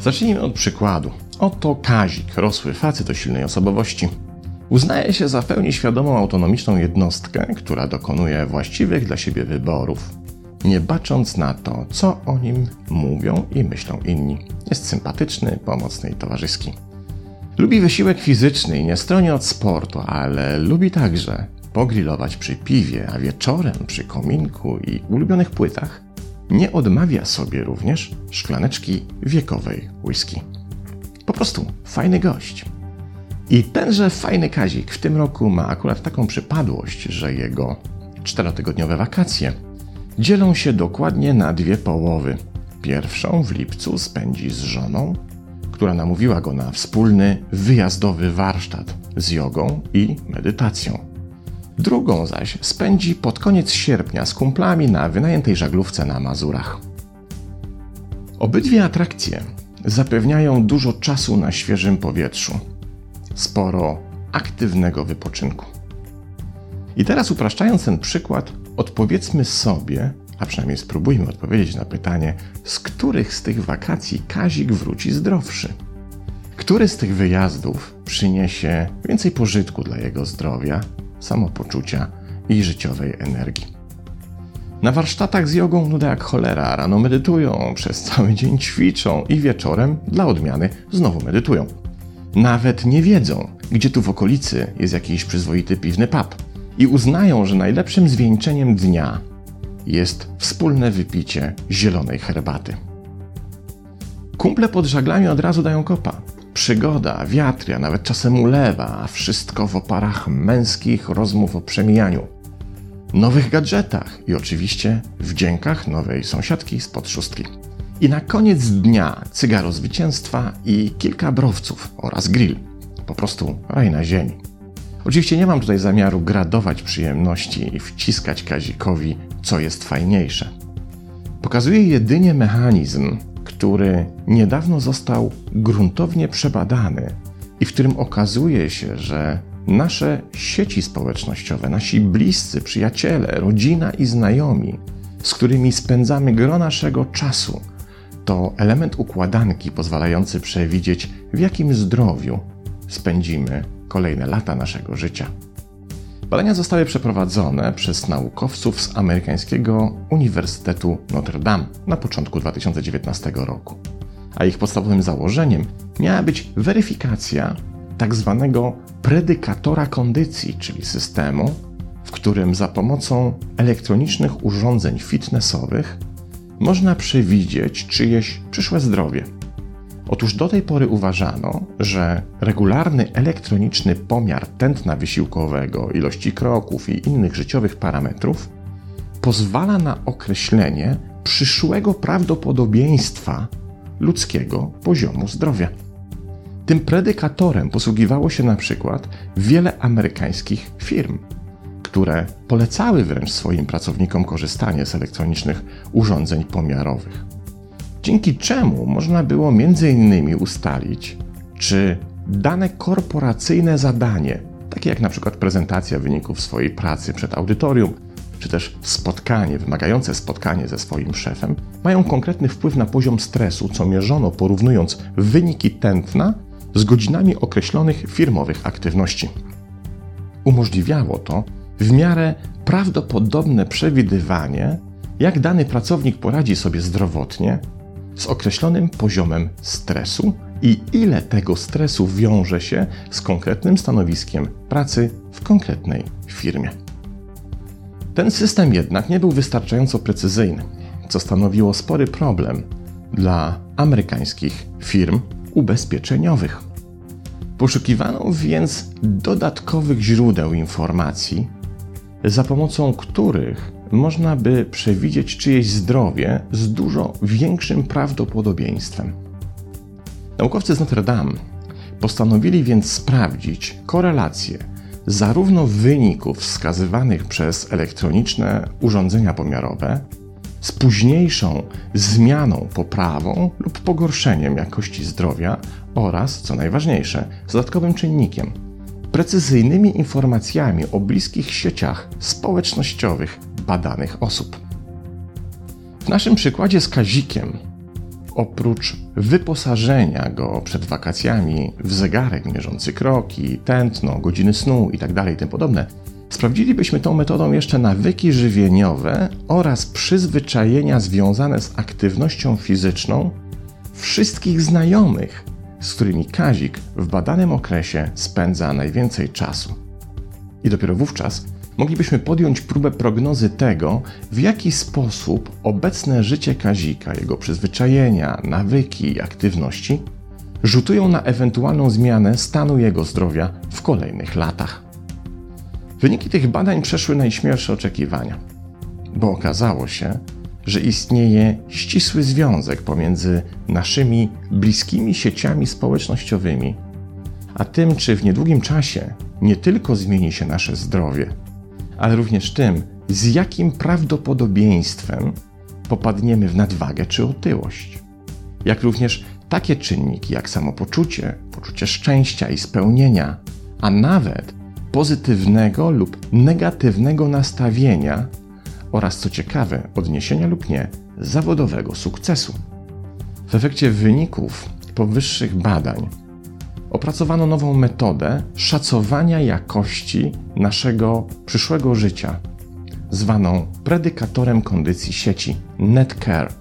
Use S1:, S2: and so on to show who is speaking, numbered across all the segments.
S1: Zacznijmy od przykładu. Oto Kazik, rosły facet o silnej osobowości. Uznaje się za pełni świadomą, autonomiczną jednostkę, która dokonuje właściwych dla siebie wyborów, nie bacząc na to, co o nim mówią i myślą inni. Jest sympatyczny, pomocny i towarzyski. Lubi wysiłek fizyczny i nie stroni od sportu, ale lubi także pogrillować przy piwie, a wieczorem przy kominku i ulubionych płytach nie odmawia sobie również szklaneczki wiekowej whisky. Po prostu fajny gość. I tenże fajny Kazik w tym roku ma akurat taką przypadłość, że jego czterotygodniowe wakacje dzielą się dokładnie na dwie połowy. Pierwszą w lipcu spędzi z żoną, która namówiła go na wspólny wyjazdowy warsztat z jogą i medytacją. Drugą zaś spędzi pod koniec sierpnia z kumplami na wynajętej żaglówce na Mazurach. Obydwie atrakcje zapewniają dużo czasu na świeżym powietrzu, sporo aktywnego wypoczynku. I teraz upraszczając ten przykład, odpowiedzmy sobie, a przynajmniej spróbujmy odpowiedzieć na pytanie, z których z tych wakacji Kazik wróci zdrowszy. Który z tych wyjazdów przyniesie więcej pożytku dla jego zdrowia, samopoczucia i życiowej energii? Na warsztatach z jogą nuda jak cholera, rano medytują, przez cały dzień ćwiczą i wieczorem, dla odmiany, znowu medytują. Nawet nie wiedzą, gdzie tu w okolicy jest jakiś przyzwoity piwny pub i uznają, że najlepszym zwieńczeniem dnia jest wspólne wypicie zielonej herbaty. Kumple pod żaglami od razu dają kopa. Przygoda, wiatr, a nawet czasem ulewa, a wszystko w oparach męskich rozmów o przemijaniu, nowych gadżetach i oczywiście wdziękach nowej sąsiadki spod szóstki. I na koniec dnia cygaro zwycięstwa i kilka browców oraz grill. Po prostu raj na ziemi. Oczywiście nie mam tutaj zamiaru gradować przyjemności i wciskać Kazikowi, co jest fajniejsze. Pokazuję jedynie mechanizm, który niedawno został gruntownie przebadany i w którym okazuje się, że nasze sieci społecznościowe, nasi bliscy, przyjaciele, rodzina i znajomi, z którymi spędzamy gro naszego czasu, to element układanki pozwalający przewidzieć, w jakim zdrowiu spędzimy kolejne lata naszego życia. Badania zostały przeprowadzone przez naukowców z amerykańskiego Uniwersytetu Notre Dame na początku 2019 roku, a ich podstawowym założeniem miała być weryfikacja tak zwanego predykatora kondycji, czyli systemu, w którym za pomocą elektronicznych urządzeń fitnessowych można przewidzieć czyjeś przyszłe zdrowie. Otóż do tej pory uważano, że regularny elektroniczny pomiar tętna wysiłkowego, ilości kroków i innych życiowych parametrów pozwala na określenie przyszłego prawdopodobieństwa ludzkiego poziomu zdrowia. Tym predykatorem posługiwało się na przykład wiele amerykańskich firm, które polecały wręcz swoim pracownikom korzystanie z elektronicznych urządzeń pomiarowych. Dzięki czemu można było m.in. ustalić, czy dane korporacyjne zadanie, takie jak przykład prezentacja wyników swojej pracy przed audytorium, czy też spotkanie, wymagające spotkanie ze swoim szefem, mają konkretny wpływ na poziom stresu, co mierzono porównując wyniki tętna z godzinami określonych firmowych aktywności. Umożliwiało to w miarę prawdopodobne przewidywanie, jak dany pracownik poradzi sobie zdrowotnie z określonym poziomem stresu i ile tego stresu wiąże się z konkretnym stanowiskiem pracy w konkretnej firmie. Ten system jednak nie był wystarczająco precyzyjny, co stanowiło spory problem dla amerykańskich firm ubezpieczeniowych. Poszukiwano więc dodatkowych źródeł informacji, za pomocą których można by przewidzieć czyjeś zdrowie z dużo większym prawdopodobieństwem. Naukowcy z Notre Dame postanowili więc sprawdzić korelację zarówno wyników wskazywanych przez elektroniczne urządzenia pomiarowe z późniejszą zmianą, poprawą lub pogorszeniem jakości zdrowia oraz, co najważniejsze, z dodatkowym czynnikiem precyzyjnymi informacjami o bliskich sieciach społecznościowych badanych osób. W naszym przykładzie z Kazikiem, oprócz wyposażenia go przed wakacjami w zegarek mierzący kroki, tętno, godziny snu itd., tak podobne, sprawdzilibyśmy tą metodą jeszcze nawyki żywieniowe oraz przyzwyczajenia związane z aktywnością fizyczną wszystkich znajomych, z którymi Kazik w badanym okresie spędza najwięcej czasu. I dopiero wówczas moglibyśmy podjąć próbę prognozy tego, w jaki sposób obecne życie Kazika, jego przyzwyczajenia, nawyki i aktywności rzutują na ewentualną zmianę stanu jego zdrowia w kolejnych latach. Wyniki tych badań przeszły najśmielsze oczekiwania, bo okazało się, że istnieje ścisły związek pomiędzy naszymi bliskimi sieciami społecznościowymi, a tym, czy w niedługim czasie nie tylko zmieni się nasze zdrowie, ale również tym, z jakim prawdopodobieństwem popadniemy w nadwagę czy otyłość. Jak również takie czynniki jak samopoczucie, poczucie szczęścia i spełnienia, a nawet pozytywnego lub negatywnego nastawienia oraz, co ciekawe, odniesienia lub nie zawodowego sukcesu. W efekcie wyników powyższych badań opracowano nową metodę szacowania jakości naszego przyszłego życia, zwaną predykatorem kondycji sieci NetCare,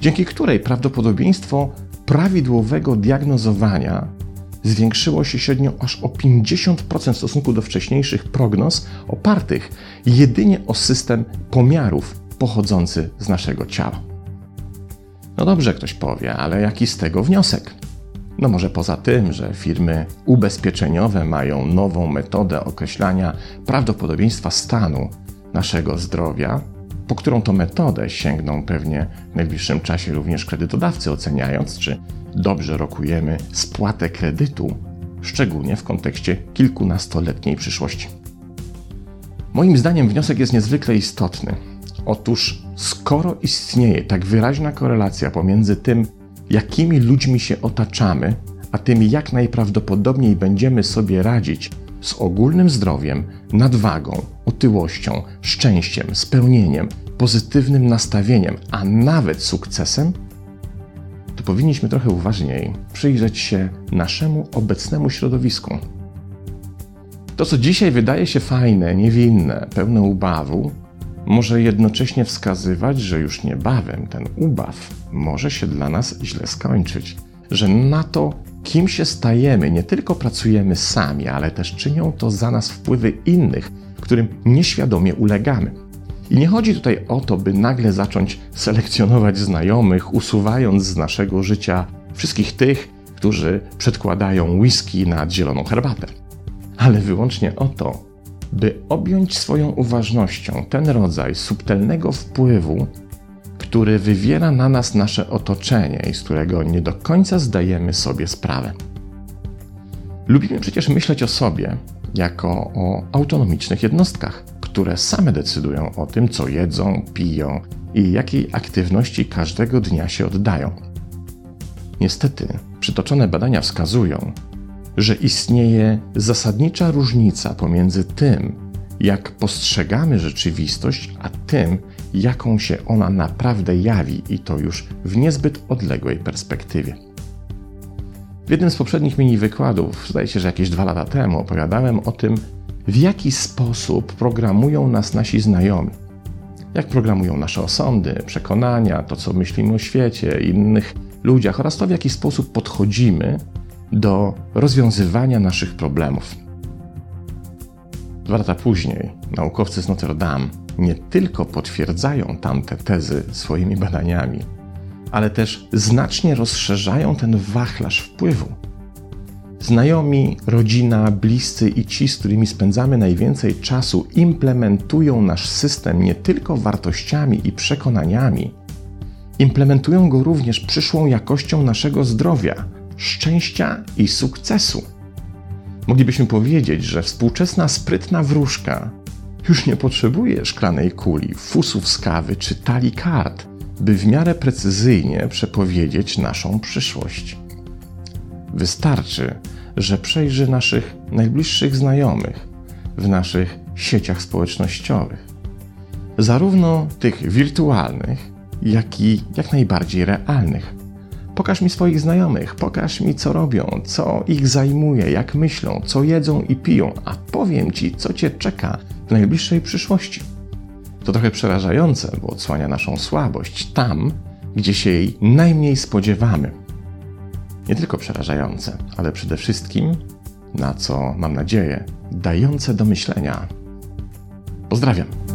S1: dzięki której prawdopodobieństwo prawidłowego diagnozowania zwiększyło się średnio aż o 50% w stosunku do wcześniejszych prognoz opartych jedynie o system pomiarów pochodzący z naszego ciała. No dobrze, ktoś powie, ale jaki z tego wniosek? No może poza tym, że firmy ubezpieczeniowe mają nową metodę określania prawdopodobieństwa stanu naszego zdrowia, po którą to metodę sięgną pewnie w najbliższym czasie również kredytodawcy, oceniając, czy dobrze rokujemy spłatę kredytu, szczególnie w kontekście kilkunastoletniej przyszłości. Moim zdaniem wniosek jest niezwykle istotny. Otóż, skoro istnieje tak wyraźna korelacja pomiędzy tym, jakimi ludźmi się otaczamy, a tym, jak najprawdopodobniej będziemy sobie radzić z ogólnym zdrowiem, nadwagą, otyłością, szczęściem, spełnieniem, pozytywnym nastawieniem, a nawet sukcesem, to powinniśmy trochę uważniej przyjrzeć się naszemu obecnemu środowisku. To, co dzisiaj wydaje się fajne, niewinne, pełne ubawu, może jednocześnie wskazywać, że już niebawem ten ubaw może się dla nas źle skończyć, że na to, kim się stajemy, nie tylko pracujemy sami, ale też czynią to za nas wpływy innych, którym nieświadomie ulegamy. I nie chodzi tutaj o to, by nagle zacząć selekcjonować znajomych, usuwając z naszego życia wszystkich tych, którzy przedkładają whisky nad zieloną herbatę, ale wyłącznie o to, by objąć swoją uważnością ten rodzaj subtelnego wpływu, który wywiera na nas nasze otoczenie i z którego nie do końca zdajemy sobie sprawę. Lubimy przecież myśleć o sobie jako o autonomicznych jednostkach, które same decydują o tym, co jedzą, piją i jakiej aktywności każdego dnia się oddają. Niestety, przytoczone badania wskazują, że istnieje zasadnicza różnica pomiędzy tym, jak postrzegamy rzeczywistość, a tym, jaką się ona naprawdę jawi i to już w niezbyt odległej perspektywie. W jednym z poprzednich mini wykładów, zdaje się, że jakieś dwa lata temu, opowiadałem o tym, w jaki sposób programują nas nasi znajomi. Jak programują nasze osądy, przekonania, to co myślimy o świecie, innych ludziach oraz to, w jaki sposób podchodzimy do rozwiązywania naszych problemów. Dwa lata później naukowcy z Notre Dame nie tylko potwierdzają tamte tezy swoimi badaniami, ale też znacznie rozszerzają ten wachlarz wpływu. Znajomi, rodzina, bliscy i ci, z którymi spędzamy najwięcej czasu, implementują nasz system nie tylko wartościami i przekonaniami, implementują go również przyszłą jakością naszego zdrowia, szczęścia i sukcesu. Moglibyśmy powiedzieć, że współczesna sprytna wróżka już nie potrzebuje szklanej kuli, fusów z kawy czy talii kart, by w miarę precyzyjnie przepowiedzieć naszą przyszłość. Wystarczy, że przejrzy naszych najbliższych znajomych w naszych sieciach społecznościowych. Zarówno tych wirtualnych, jak i jak najbardziej realnych. Pokaż mi swoich znajomych, pokaż mi, co robią, co ich zajmuje, jak myślą, co jedzą i piją, a powiem ci, co cię czeka w najbliższej przyszłości. To trochę przerażające, bo odsłania naszą słabość tam, gdzie się jej najmniej spodziewamy. Nie tylko przerażające, ale przede wszystkim, na co mam nadzieję, dające do myślenia. Pozdrawiam.